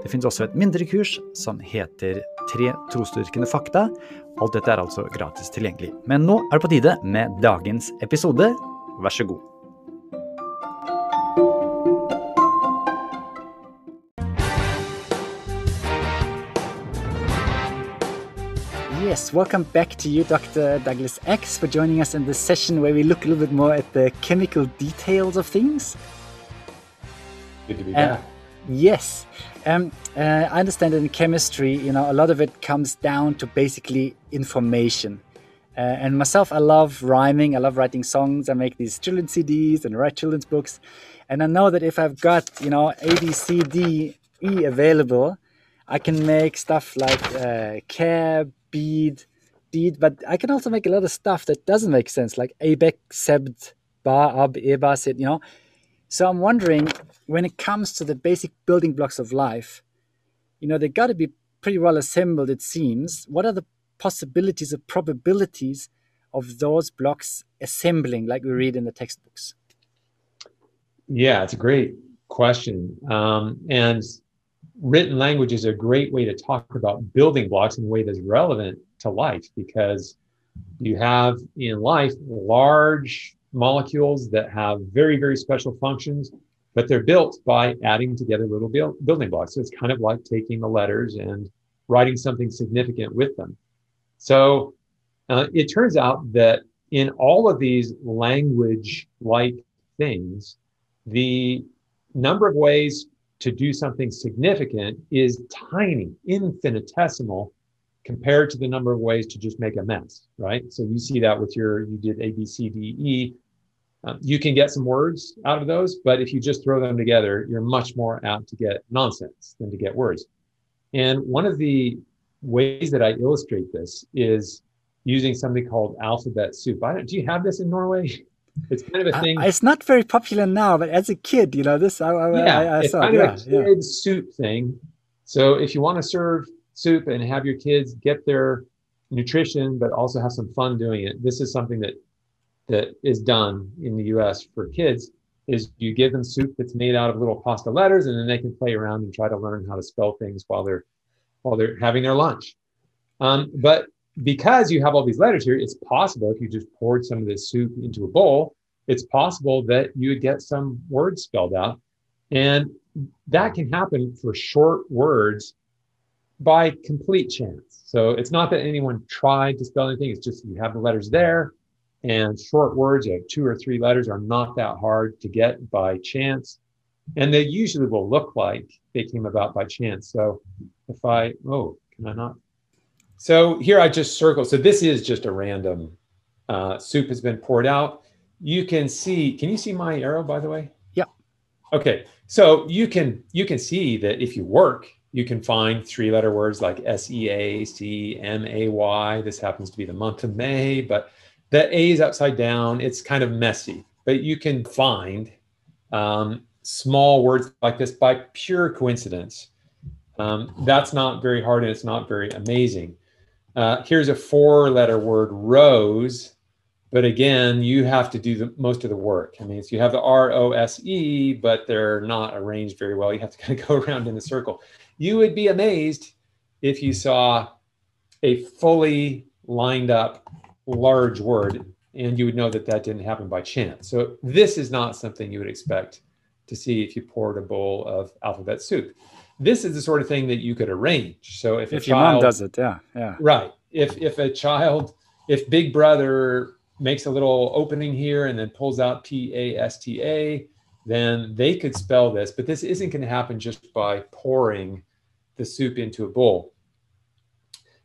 Det finnes også et mindre kurs som heter Tre trosdyrkende fakta. Alt dette er altså gratis tilgjengelig. Men nå er det på tide med dagens episode. Vær så god. Yes, welcome back to you, Dr. Douglas X, for joining us in this session where we look a little bit more at the chemical details of things. Good to be back. Yes. Um, uh, I understand in chemistry, you know, a lot of it comes down to basically information. Uh, and myself, I love rhyming. I love writing songs. I make these children's CDs and write children's books. And I know that if I've got, you know, A, B, C, D, E available, I can make stuff like uh, care, bead, deed. But I can also make a lot of stuff that doesn't make sense, like abek, sebt, ba, ab, eba, sit, you know. So I'm wondering, when it comes to the basic building blocks of life, you know, they got to be pretty well assembled, it seems. What are the possibilities or probabilities of those blocks assembling like we read in the textbooks? Yeah, it's a great question. Um, and written language is a great way to talk about building blocks in a way that's relevant to life because you have in life large molecules that have very, very special functions, but they're built by adding together little building blocks. So it's kind of like taking the letters and writing something significant with them. So uh, it turns out that in all of these language like things, the number of ways to do something significant is tiny, infinitesimal compared to the number of ways to just make a mess, right? So you see that with your, you did A, B, C, D, E. Um, you can get some words out of those, but if you just throw them together, you're much more apt to get nonsense than to get words. And one of the ways that I illustrate this is using something called alphabet soup. I don't, do you have this in Norway? It's kind of a thing. Uh, it's not very popular now, but as a kid, you know, this I, I, yeah, I, I it's saw. kind yeah, of a kid yeah. soup thing. So if you want to serve soup and have your kids get their nutrition, but also have some fun doing it, this is something that that is done in the U.S. for kids. Is you give them soup that's made out of little pasta letters, and then they can play around and try to learn how to spell things while they're while they're having their lunch. Um, but because you have all these letters here, it's possible if you just poured some of this soup into a bowl, it's possible that you would get some words spelled out. And that can happen for short words by complete chance. So it's not that anyone tried to spell anything, it's just you have the letters there. And short words of two or three letters are not that hard to get by chance. And they usually will look like they came about by chance. So if I, oh, can I not? So here I just circle. So this is just a random uh, soup has been poured out. You can see, can you see my arrow by the way? Yeah. Okay. So you can, you can see that if you work, you can find three letter words like S E A C M A Y. This happens to be the month of May, but the A is upside down. It's kind of messy, but you can find um, small words like this by pure coincidence. Um, that's not very hard and it's not very amazing. Uh, here's a four letter word, rose. But again, you have to do the most of the work. I mean, you have the R O S E, but they're not arranged very well. You have to kind of go around in a circle. You would be amazed if you saw a fully lined up large word and you would know that that didn't happen by chance. So this is not something you would expect to see if you poured a bowl of alphabet soup. This is the sort of thing that you could arrange. So if, If a your mom does it, yeah, yeah. Right. If if a child, if Big Brother makes a little opening here and then pulls out P A S T A, then they could spell this. But this isn't going to happen just by pouring the soup into a bowl.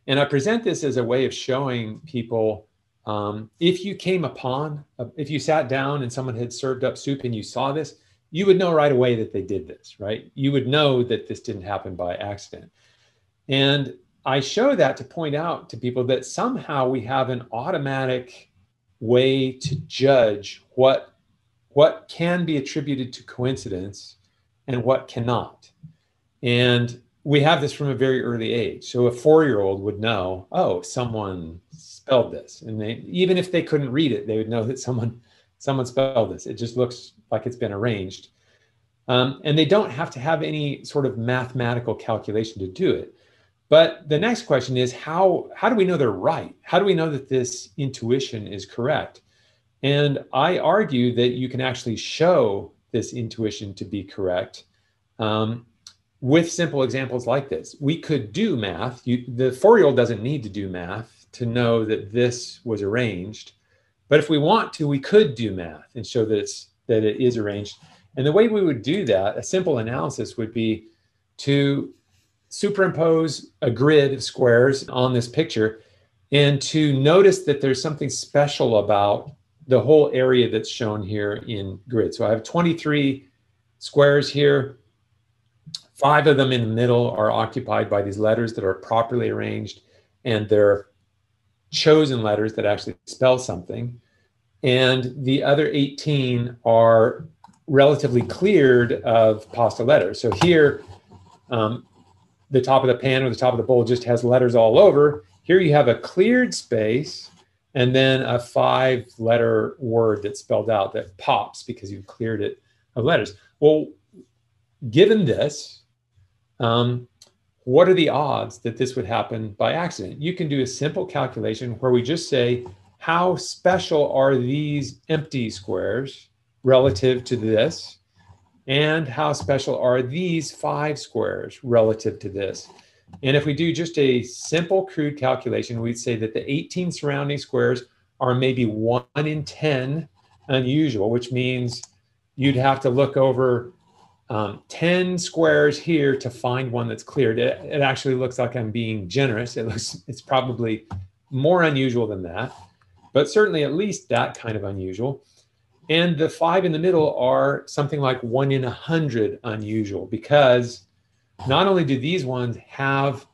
And I present this as a way of showing people um, if you came upon, uh, if you sat down and someone had served up soup and you saw this, you would know right away that they did this, right? You would know that this didn't happen by accident. And I show that to point out to people that somehow we have an automatic way to judge what what can be attributed to coincidence and what cannot. And we have this from a very early age. So a four-year-old would know, oh, someone spelled this, and they even if they couldn't read it, they would know that someone someone spelled this. It just looks like it's been arranged. Um, and they don't have to have any sort of mathematical calculation to do it. But the next question is how how do we know they're right? How do we know that this intuition is correct? And I argue that you can actually show this intuition to be correct um, with simple examples like this. We could do math. You, the four-year-old doesn't need to do math to know that this was arranged. But if we want to, we could do math and show that it's that it is arranged. And the way we would do that, a simple analysis would be to superimpose a grid of squares on this picture and to notice that there's something special about the whole area that's shown here in grid. So I have 23 squares here. Five of them in the middle are occupied by these letters that are properly arranged and they're chosen letters that actually spell something. And the other 18 are relatively cleared of pasta letters. So here, um, the top of the pan or the top of the bowl just has letters all over. Here you have a cleared space and then a five letter word that's spelled out that pops because you've cleared it of letters. Well, given this, um, what are the odds that this would happen by accident? You can do a simple calculation where we just say, how special are these empty squares relative to this? And how special are these five squares relative to this? And if we do just a simple crude calculation, we'd say that the 18 surrounding squares are maybe one in 10 unusual, which means you'd have to look over um, 10 squares here to find one that's cleared. It, it actually looks like I'm being generous. It looks, it's probably more unusual than that, but certainly at least that kind of unusual. And the five in the middle are something like one in a hundred unusual because not only do these ones have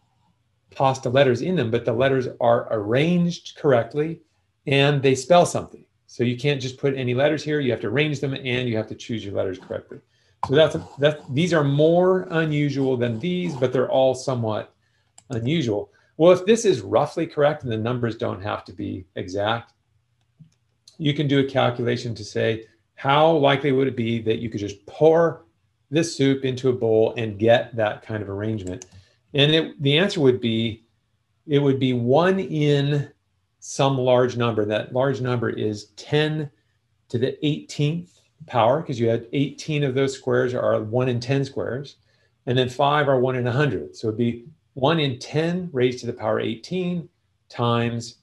pasta letters in them, but the letters are arranged correctly and they spell something. So you can't just put any letters here. You have to arrange them and you have to choose your letters correctly. So that's that. These are more unusual than these, but they're all somewhat unusual. Well, if this is roughly correct and the numbers don't have to be exact, you can do a calculation to say how likely would it be that you could just pour this soup into a bowl and get that kind of arrangement? And it, the answer would be it would be one in some large number. That large number is 10 to the 18th power because you had 18 of those squares are one in 10 squares, and then five are one in 100. So it'd be one in 10 raised to the power 18 times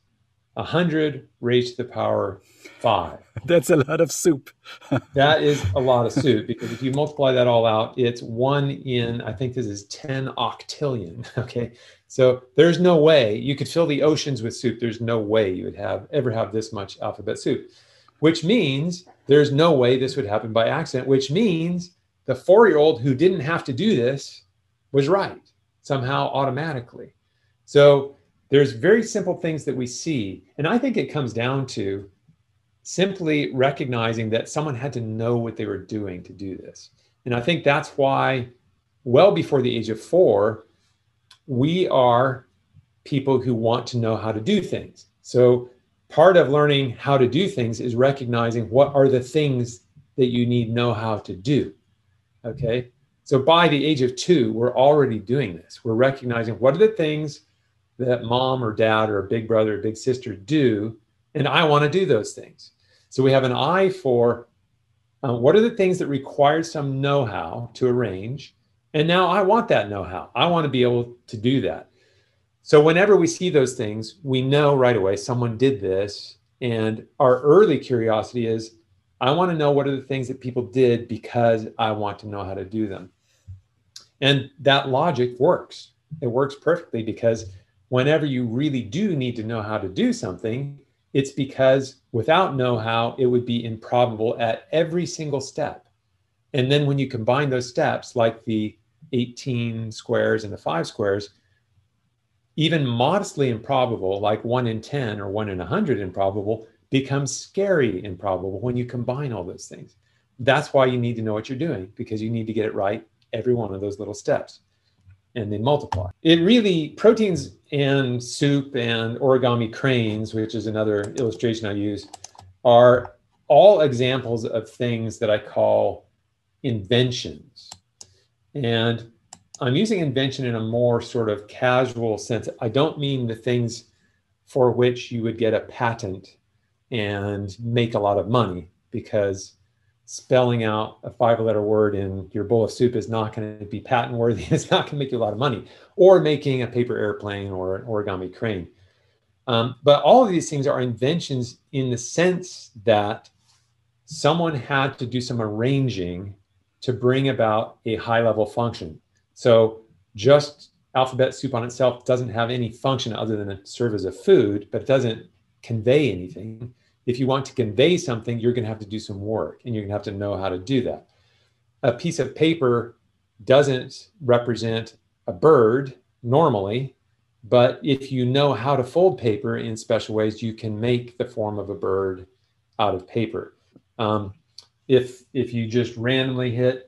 100 raised to the power 5. That's a lot of soup. that is a lot of soup because if you multiply that all out, it's 1 in, I think this is 10 octillion. Okay. So there's no way you could fill the oceans with soup. There's no way you would have ever have this much alphabet soup, which means there's no way this would happen by accident, which means the four year old who didn't have to do this was right somehow automatically. So there's very simple things that we see. And I think it comes down to simply recognizing that someone had to know what they were doing to do this. And I think that's why, well before the age of four, we are people who want to know how to do things. So part of learning how to do things is recognizing what are the things that you need know how to do. Okay. So by the age of two, we're already doing this. We're recognizing what are the things that mom or dad or a big brother or big sister do, and I want to do those things. So we have an eye for uh, what are the things that require some know how to arrange. And now I want that know how. I want to be able to do that. So whenever we see those things, we know right away someone did this. And our early curiosity is I want to know what are the things that people did because I want to know how to do them. And that logic works. It works perfectly because whenever you really do need to know how to do something, it's because without know how, it would be improbable at every single step. And then when you combine those steps, like the 18 squares and the five squares, even modestly improbable, like one in 10 or one in 100 improbable, becomes scary improbable when you combine all those things. That's why you need to know what you're doing because you need to get it right every one of those little steps and then multiply. It really, proteins and soup and origami cranes, which is another illustration I use, are all examples of things that I call inventions. And I'm using invention in a more sort of casual sense. I don't mean the things for which you would get a patent and make a lot of money because spelling out a five letter word in your bowl of soup is not going to be patent worthy. It's not going to make you a lot of money or making a paper airplane or an origami crane. Um, but all of these things are inventions in the sense that someone had to do some arranging to bring about a high level function. So just alphabet soup on itself doesn't have any function other than to serve as a food, but it doesn't convey anything. If you want to convey something, you're going to have to do some work and you're going to have to know how to do that. A piece of paper doesn't represent a bird normally, but if you know how to fold paper in special ways, you can make the form of a bird out of paper. Um, if if you just randomly hit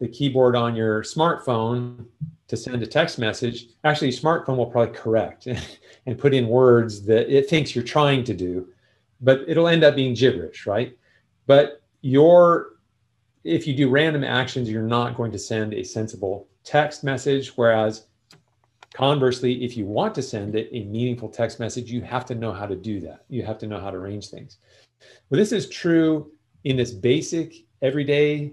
the keyboard on your smartphone to send a text message, actually, your smartphone will probably correct and put in words that it thinks you're trying to do, but it'll end up being gibberish, right? But your if you do random actions, you're not going to send a sensible text message. Whereas conversely, if you want to send it a meaningful text message, you have to know how to do that. You have to know how to arrange things. Well, this is true in this basic, everyday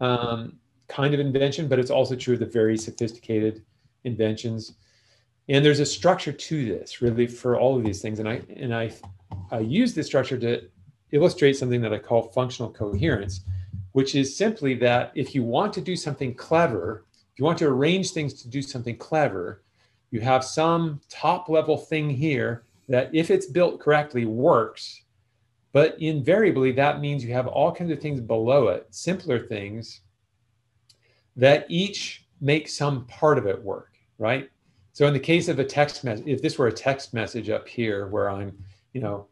um, kind of invention, but it's also true of the very sophisticated inventions. And there's a structure to this, really, for all of these things. And I and I, I use this structure to illustrate something that I call functional coherence, which is simply that if you want to do something clever, if you want to arrange things to do something clever, you have some top level thing here that, if it's built correctly, works but invariably, that means you have all kinds of things below it, simpler things that each make some part of it work, right? So in the case of a text message, if this were a text message up here where I'm, you know,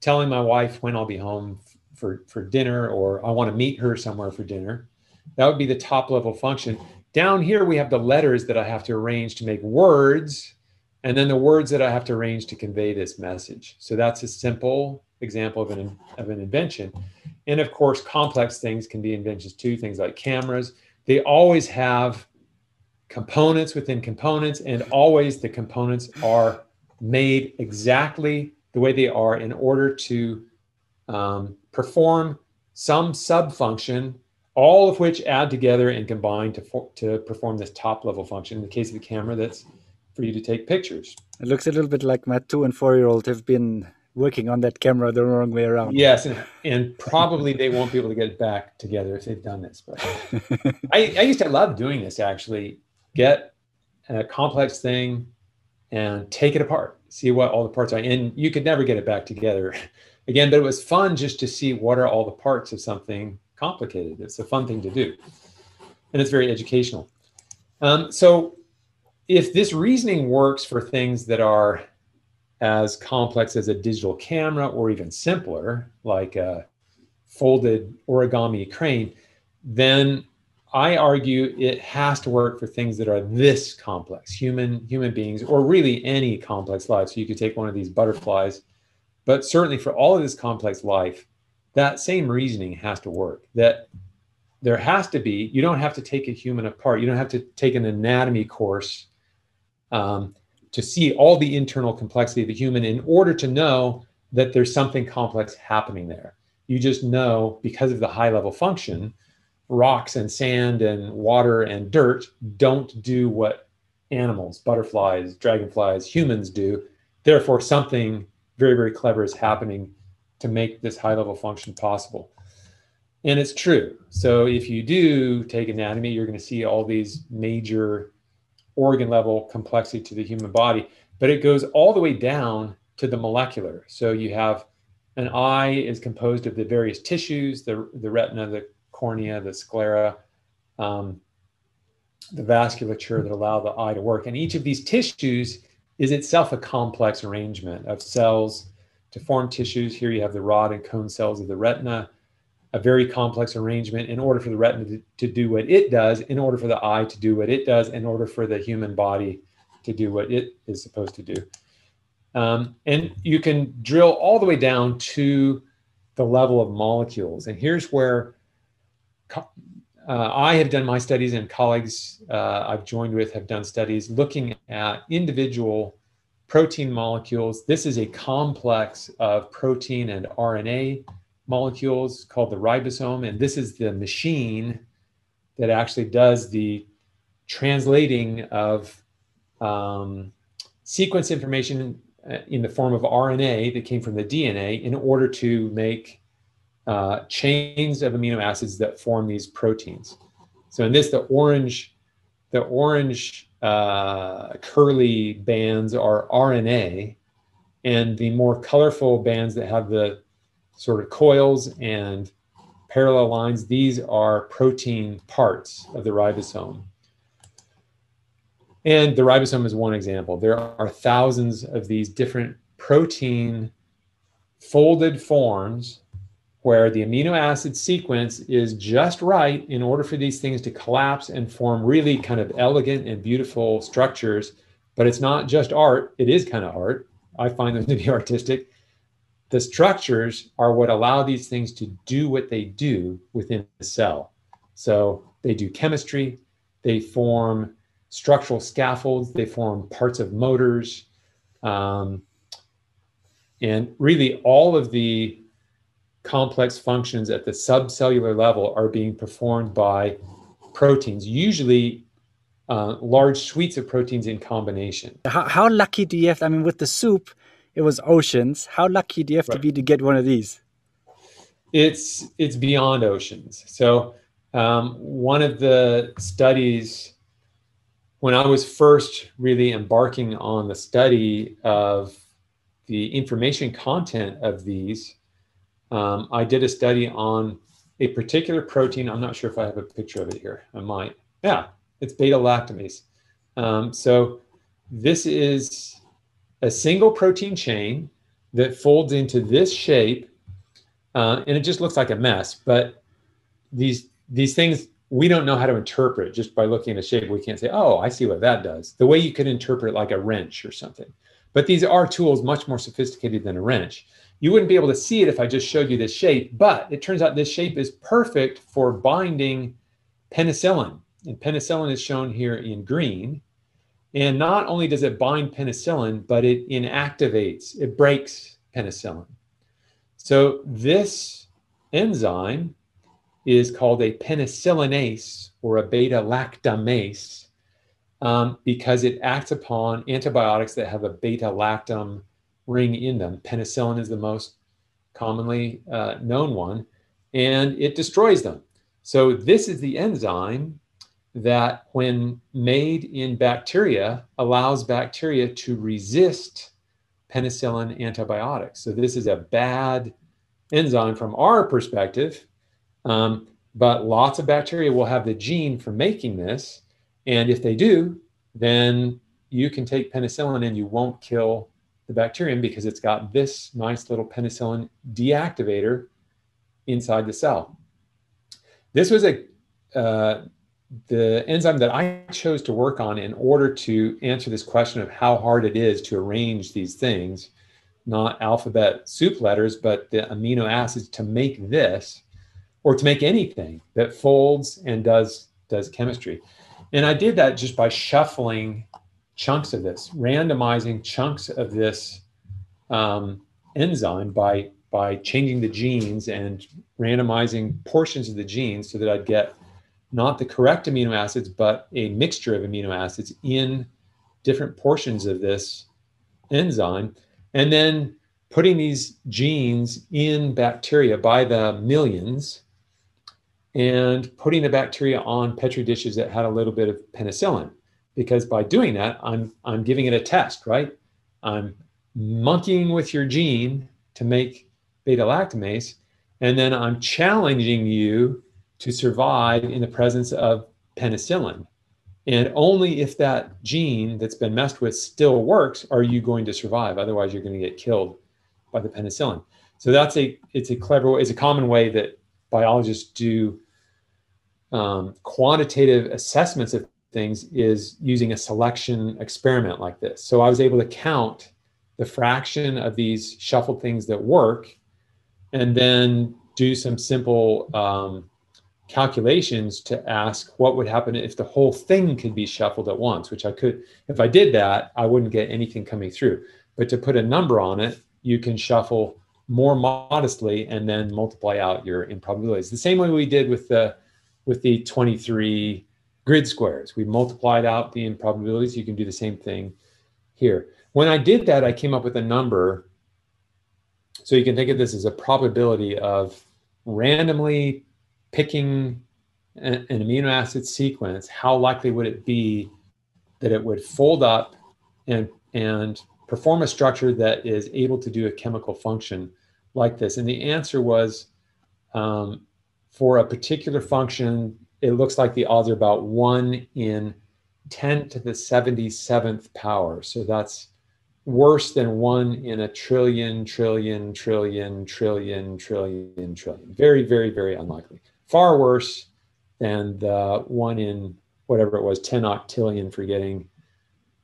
telling my wife when I'll be home for, for dinner or I want to meet her somewhere for dinner, that would be the top level function. Down here, we have the letters that I have to arrange to make words, and then the words that I have to arrange to convey this message. So that's a simple example of an, of an invention. And of course, complex things can be inventions too, things like cameras. They always have components within components, and always the components are made exactly the way they are in order to um, perform some sub function, all of which add together and combine to, for, to perform this top level function. In the case of the camera, that's for you to take pictures. It looks a little bit like my two and four year old have been working on that camera the wrong way around. Yes, and, and probably they won't be able to get it back together if they've done this. But I, I used to love doing this actually. Get a complex thing and take it apart, see what all the parts are. And you could never get it back together again, but it was fun just to see what are all the parts of something complicated. It's a fun thing to do. And it's very educational. Um, so if this reasoning works for things that are as complex as a digital camera or even simpler, like a folded origami crane, then I argue it has to work for things that are this complex, human human beings, or really any complex life. So you could take one of these butterflies, but certainly for all of this complex life, that same reasoning has to work. That there has to be. You don't have to take a human apart. You don't have to take an anatomy course. Um, to see all the internal complexity of the human in order to know that there's something complex happening there. You just know because of the high level function, rocks and sand and water and dirt don't do what animals, butterflies, dragonflies, humans do. Therefore, something very, very clever is happening to make this high level function possible. And it's true. So if you do take anatomy, you're going to see all these major organ level complexity to the human body, but it goes all the way down to the molecular. So you have an eye is composed of the various tissues, the, the retina, the cornea, the sclera, um, the vasculature that allow the eye to work. And each of these tissues is itself a complex arrangement of cells to form tissues. Here you have the rod and cone cells of the retina, a very complex arrangement in order for the retina to, to do what it does, in order for the eye to do what it does, in order for the human body to do what it is supposed to do. Um, and you can drill all the way down to the level of molecules. And here's where uh, I have done my studies, and colleagues uh, I've joined with have done studies looking at individual protein molecules. This is a complex of protein and RNA molecules called the ribosome, and this is the machine that actually does the translating of um, sequence information uh, in the form of RNA that came from the DNA in order to make uh, chains of amino acids that form these proteins. So in this, the orange, the orange uh, curly bands are RNA, and the more colorful bands that have the sort of coils and parallel lines, these are protein parts of the ribosome. And the ribosome is one example. There are thousands of these different protein folded forms where the amino acid sequence is just right in order for these things to collapse and form really kind of elegant and beautiful structures. But it's not just art, it is kind of art. I find them to be artistic. The structures are what allow these things to do what they do within the cell. So they do chemistry, they form structural scaffolds, they form parts of motors. Um, and really, all of the complex functions at the subcellular level are being performed by proteins, usually uh, large suites of proteins in combination. How, how, lucky do you have? I mean, with the soup, it was oceans. How lucky do you have right. to be to get one of these? It's it's beyond oceans. So um, one of the studies when I was first really embarking on the study of the information content of these, um, I did a study on a particular protein. I'm not sure if I have a picture of it here. I might. Yeah, it's beta lactamase. Um, so this is a single protein chain that folds into this shape, uh, and it just looks like a mess. But these these things we don't know how to interpret just by looking at a shape. We can't say, oh, I see what that does. The way you could interpret like a wrench or something. But these are tools much more sophisticated than a wrench. You wouldn't be able to see it if I just showed you this shape, but it turns out this shape is perfect for binding penicillin. And penicillin is shown here in green. And not only does it bind penicillin, but it inactivates, it breaks penicillin. So this enzyme is called a penicillinase or a beta lactamase um, because it acts upon antibiotics that have a beta lactam ring in them. Penicillin is the most commonly uh, known one, and it destroys them. So, this is the enzyme that, when made in bacteria, allows bacteria to resist penicillin antibiotics. So, this is a bad enzyme from our perspective um, but lots of bacteria will have the gene for making this. And if they do, then you can take penicillin and you won't kill the bacterium because it's got this nice little penicillin deactivator inside the cell. This was a uh, the enzyme that I chose to work on in order to answer this question of how hard it is to arrange these things, not alphabet soup letters, but the amino acids to make this or to make anything that folds and does does chemistry. And I did that just by shuffling chunks of this, randomizing chunks of this um, enzyme by by changing the genes and randomizing portions of the genes so that I'd get not the correct amino acids, but a mixture of amino acids in different portions of this enzyme. And then putting these genes in bacteria by the millions and putting the bacteria on petri dishes that had a little bit of penicillin because by doing that i'm i'm giving it a test right i'm monkeying with your gene to make beta lactamase and then i'm challenging you to survive in the presence of penicillin and only if that gene that's been messed with still works are you going to survive otherwise you're going to get killed by the penicillin. So that's a it's a clever way, it's a common way that biologists do um, quantitative assessments of things is using a selection experiment like this. So I was able to count the fraction of these shuffled things that work and then do some simple um, calculations to ask what would happen if the whole thing could be shuffled at once, which I could, if I did that, I wouldn't get anything coming through. But to put a number on it, you can shuffle more modestly and then multiply out your improbabilities. The same way we did with the with the 23 grid squares. We multiplied out the improbabilities. You can do the same thing here. When I did that, I came up with a number. So you can think of this as a probability of randomly picking an, an amino acid sequence. How likely would it be that it would fold up and and perform a structure that is able to do a chemical function like this? And the answer was um, for a particular function, it looks like the odds are about one in 10 to the 77th power. So that's worse than one in a trillion, trillion, trillion, trillion, trillion, trillion. Very, very, very unlikely. Far worse than the one in whatever it was, 10 octillion for getting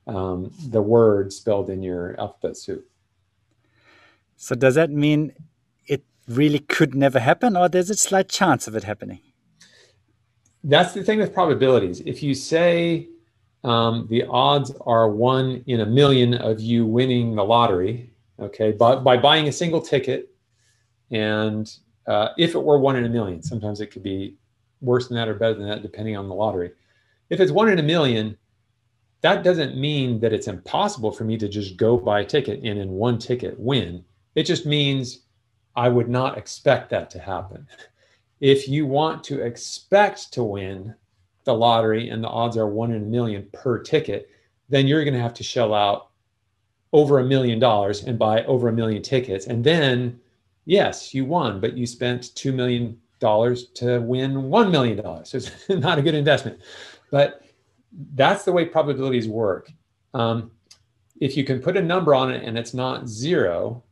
um, the word spelled in your alphabet soup. So does that mean it really could never happen, or there's a slight chance of it happening? That's the thing with probabilities. If you say um, the odds are one in a million of you winning the lottery, okay, but by buying a single ticket, and uh, if it were one in a million, sometimes it could be worse than that or better than that, depending on the lottery. If it's one in a million, that doesn't mean that it's impossible for me to just go buy a ticket and in one ticket win. It just means I would not expect that to happen. If you want to expect to win the lottery and the odds are one in a million per ticket, then you're going to have to shell out over a million dollars and buy over a million tickets. And then, yes, you won, but you spent $2 million to win $1 million. So it's not a good investment. But that's the way probabilities work. Um, if you can put a number on it and it's not zero,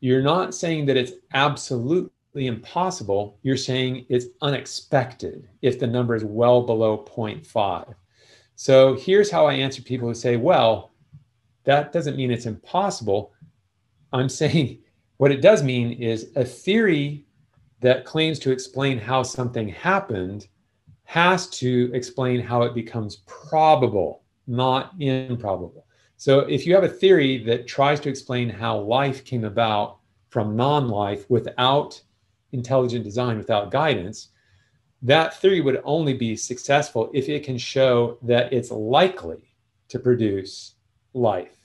you're not saying that it's absolutely impossible. You're saying it's unexpected if the number is well below 0.5. So here's how I answer people who say, well, that doesn't mean it's impossible. I'm saying what it does mean is a theory that claims to explain how something happened has to explain how it becomes probable, not improbable. So if you have a theory that tries to explain how life came about from non life without intelligent design, without guidance, that theory would only be successful if it can show that it's likely to produce life.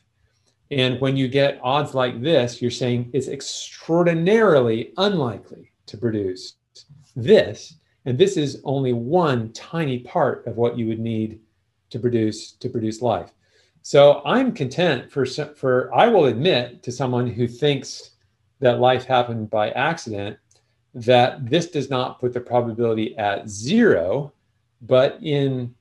And when you get odds like this, you're saying it's extraordinarily unlikely to produce this and this is only one tiny part of what you would need to produce to produce life. So I'm content for for I will admit to someone who thinks that life happened by accident that this does not put the probability at zero, but in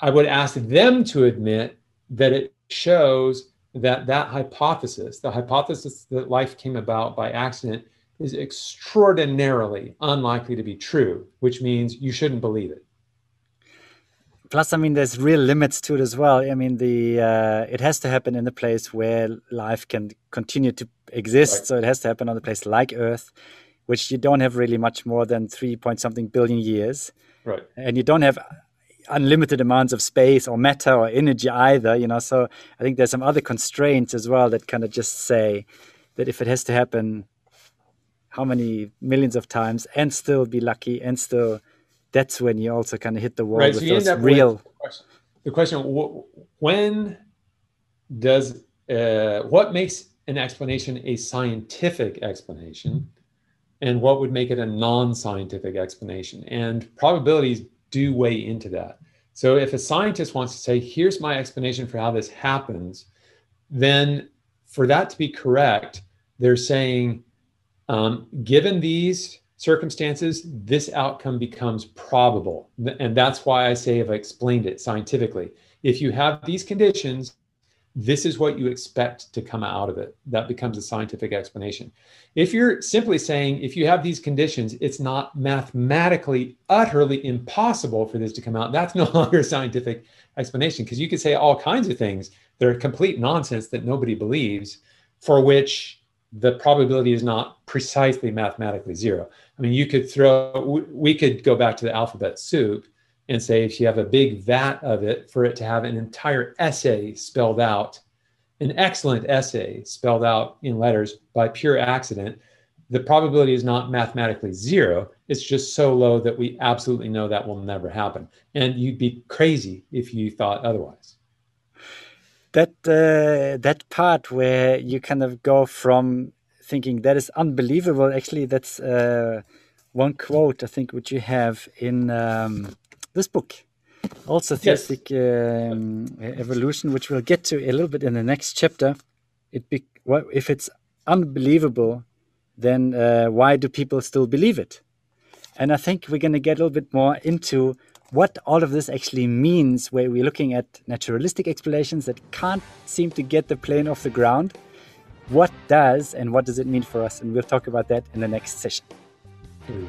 I would ask them to admit that it shows that that hypothesis, the hypothesis that life came about by accident, is extraordinarily unlikely to be true, which means you shouldn't believe it. Plus, I mean, there's real limits to it as well. I mean, the uh, it has to happen in a place where life can continue to exist. Right. So it has to happen on a place like Earth, which you don't have really much more than three point something billion years. Right. And you don't have unlimited amounts of space or matter or energy either. You know, so I think there's some other constraints as well that kind of just say that if it has to happen how many millions of times and still be lucky and still that's when you also kind of hit the wall right, with so those real with the question, the question when does uh, what makes an explanation a scientific explanation and what would make it a non-scientific explanation and probabilities do weigh into that so if a scientist wants to say here's my explanation for how this happens then for that to be correct they're saying um, given these circumstances, this outcome becomes probable. And that's why I say if I've explained it scientifically. If you have these conditions, this is what you expect to come out of it. That becomes a scientific explanation. If you're simply saying, if you have these conditions, it's not mathematically utterly impossible for this to come out, that's no longer a scientific explanation because you could say all kinds of things that are complete nonsense that nobody believes, for which the probability is not precisely mathematically zero. I mean, you could throw, we could go back to the alphabet soup and say if you have a big vat of it, for it to have an entire essay spelled out, an excellent essay spelled out in letters by pure accident, the probability is not mathematically zero. It's just so low that we absolutely know that will never happen. And you'd be crazy if you thought otherwise. That uh, that part where you kind of go from thinking that is unbelievable. Actually, that's uh, one quote I think which you have in um, this book. Also, theistic yes. um, evolution, which we'll get to a little bit in the next chapter. It be, well, if it's unbelievable, then uh, why do people still believe it? And I think we're going to get a little bit more into what all of this actually means, where we're looking at naturalistic explanations that can't seem to get the plane off the ground. What does and what does it mean for us? And we'll talk about that in the next session. Mm.